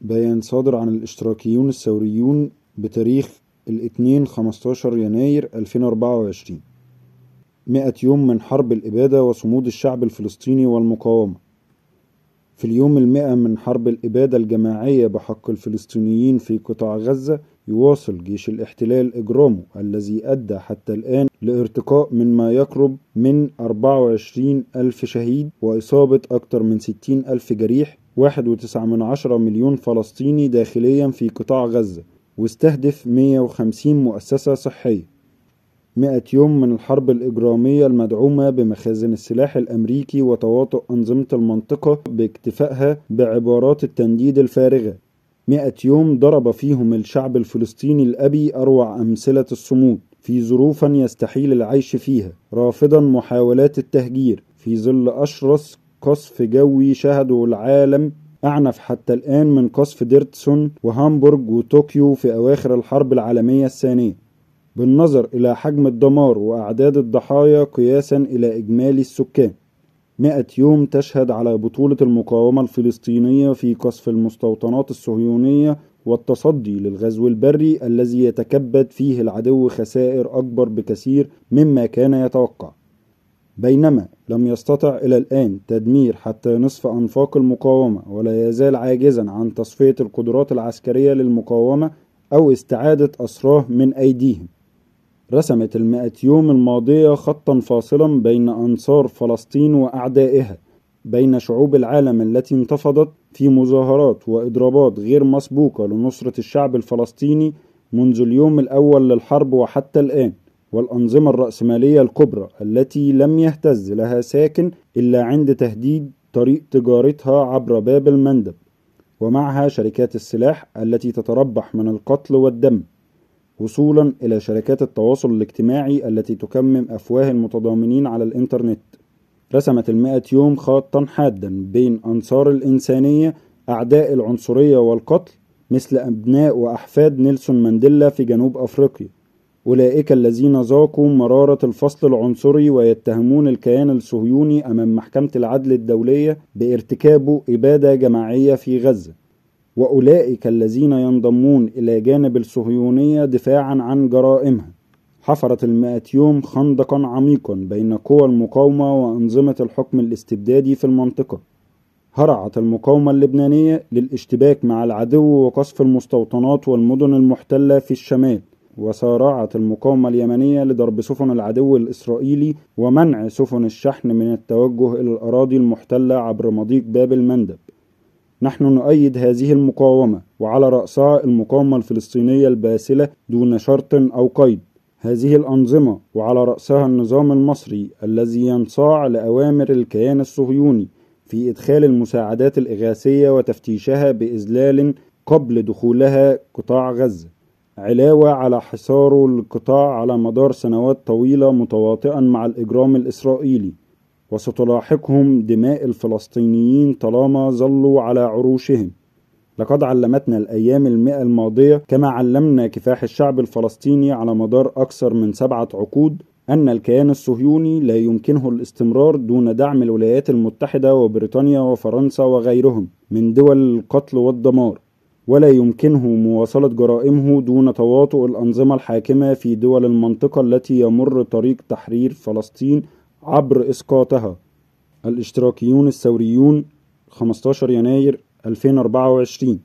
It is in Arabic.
بيان صادر عن الاشتراكيون الثوريون بتاريخ الاثنين 15 يناير 2024 مئة يوم من حرب الإبادة وصمود الشعب الفلسطيني والمقاومة. في اليوم المئة من حرب الإبادة الجماعية بحق الفلسطينيين في قطاع غزة يواصل جيش الاحتلال إجرامه الذي أدى حتى الآن لارتقاء من ما يقرب من 24 ألف شهيد وإصابة أكثر من 60 ألف جريح واحد وتسعة من عشرة مليون فلسطيني داخليا في قطاع غزة واستهدف 150 مؤسسة صحية. 100 يوم من الحرب الإجرامية المدعومة بمخازن السلاح الأمريكي وتواطؤ أنظمة المنطقة باكتفائها بعبارات التنديد الفارغة. 100 يوم ضرب فيهم الشعب الفلسطيني الأبي أروع أمثلة الصمود في ظروف يستحيل العيش فيها رافضا محاولات التهجير. في ظل أشرس قصف جوي شهده العالم أعنف حتى الآن من قصف ديرتسون وهامبورغ وطوكيو في أواخر الحرب العالمية الثانية. بالنظر إلى حجم الدمار وأعداد الضحايا قياسا إلى إجمالي السكان. مئة يوم تشهد على بطولة المقاومة الفلسطينية في قصف المستوطنات الصهيونية والتصدي للغزو البري الذي يتكبد فيه العدو خسائر أكبر بكثير مما كان يتوقع. بينما لم يستطع إلى الآن تدمير حتى نصف أنفاق المقاومة ولا يزال عاجزا عن تصفية القدرات العسكرية للمقاومة أو استعادة أسراه من أيديهم. رسمت المائة يوم الماضية خطا فاصلا بين أنصار فلسطين وأعدائها بين شعوب العالم التي انتفضت في مظاهرات وإضرابات غير مسبوقة لنصرة الشعب الفلسطيني منذ اليوم الأول للحرب وحتى الآن. والأنظمة الرأسمالية الكبرى التي لم يهتز لها ساكن إلا عند تهديد طريق تجارتها عبر باب المندب ومعها شركات السلاح التي تتربح من القتل والدم وصولا إلى شركات التواصل الاجتماعي التي تكمم أفواه المتضامنين على الإنترنت. رسمت المائة يوم خطا حادا بين أنصار الإنسانية أعداء العنصرية والقتل مثل أبناء وأحفاد نيلسون مانديلا في جنوب أفريقيا. أولئك الذين ذاقوا مرارة الفصل العنصري ويتهمون الكيان الصهيوني أمام محكمة العدل الدولية بارتكابه إبادة جماعية في غزة. وأولئك الذين ينضمون إلى جانب الصهيونية دفاعا عن جرائمها. حفرت المائة يوم خندقا عميقا بين قوى المقاومة وأنظمة الحكم الاستبدادي في المنطقة. هرعت المقاومة اللبنانية للاشتباك مع العدو وقصف المستوطنات والمدن المحتلة في الشمال. وسارعت المقاومة اليمنية لضرب سفن العدو الإسرائيلي ومنع سفن الشحن من التوجه إلى الأراضي المحتلة عبر مضيق باب المندب. نحن نؤيد هذه المقاومة وعلى رأسها المقاومة الفلسطينية الباسلة دون شرط أو قيد. هذه الأنظمة وعلى رأسها النظام المصري الذي ينصاع لأوامر الكيان الصهيوني في إدخال المساعدات الإغاثية وتفتيشها بإذلال قبل دخولها قطاع غزة. علاوة على حصار القطاع على مدار سنوات طويلة متواطئا مع الإجرام الإسرائيلي وستلاحقهم دماء الفلسطينيين طالما ظلوا على عروشهم. لقد علمتنا الأيام المئة الماضية كما علمنا كفاح الشعب الفلسطيني على مدار أكثر من سبعة عقود أن الكيان الصهيوني لا يمكنه الاستمرار دون دعم الولايات المتحدة وبريطانيا وفرنسا وغيرهم من دول القتل والدمار. ولا يمكنه مواصلة جرائمه دون تواطؤ الأنظمة الحاكمة في دول المنطقة التي يمر طريق تحرير فلسطين عبر إسقاطها. الاشتراكيون الثوريون 15 يناير 2024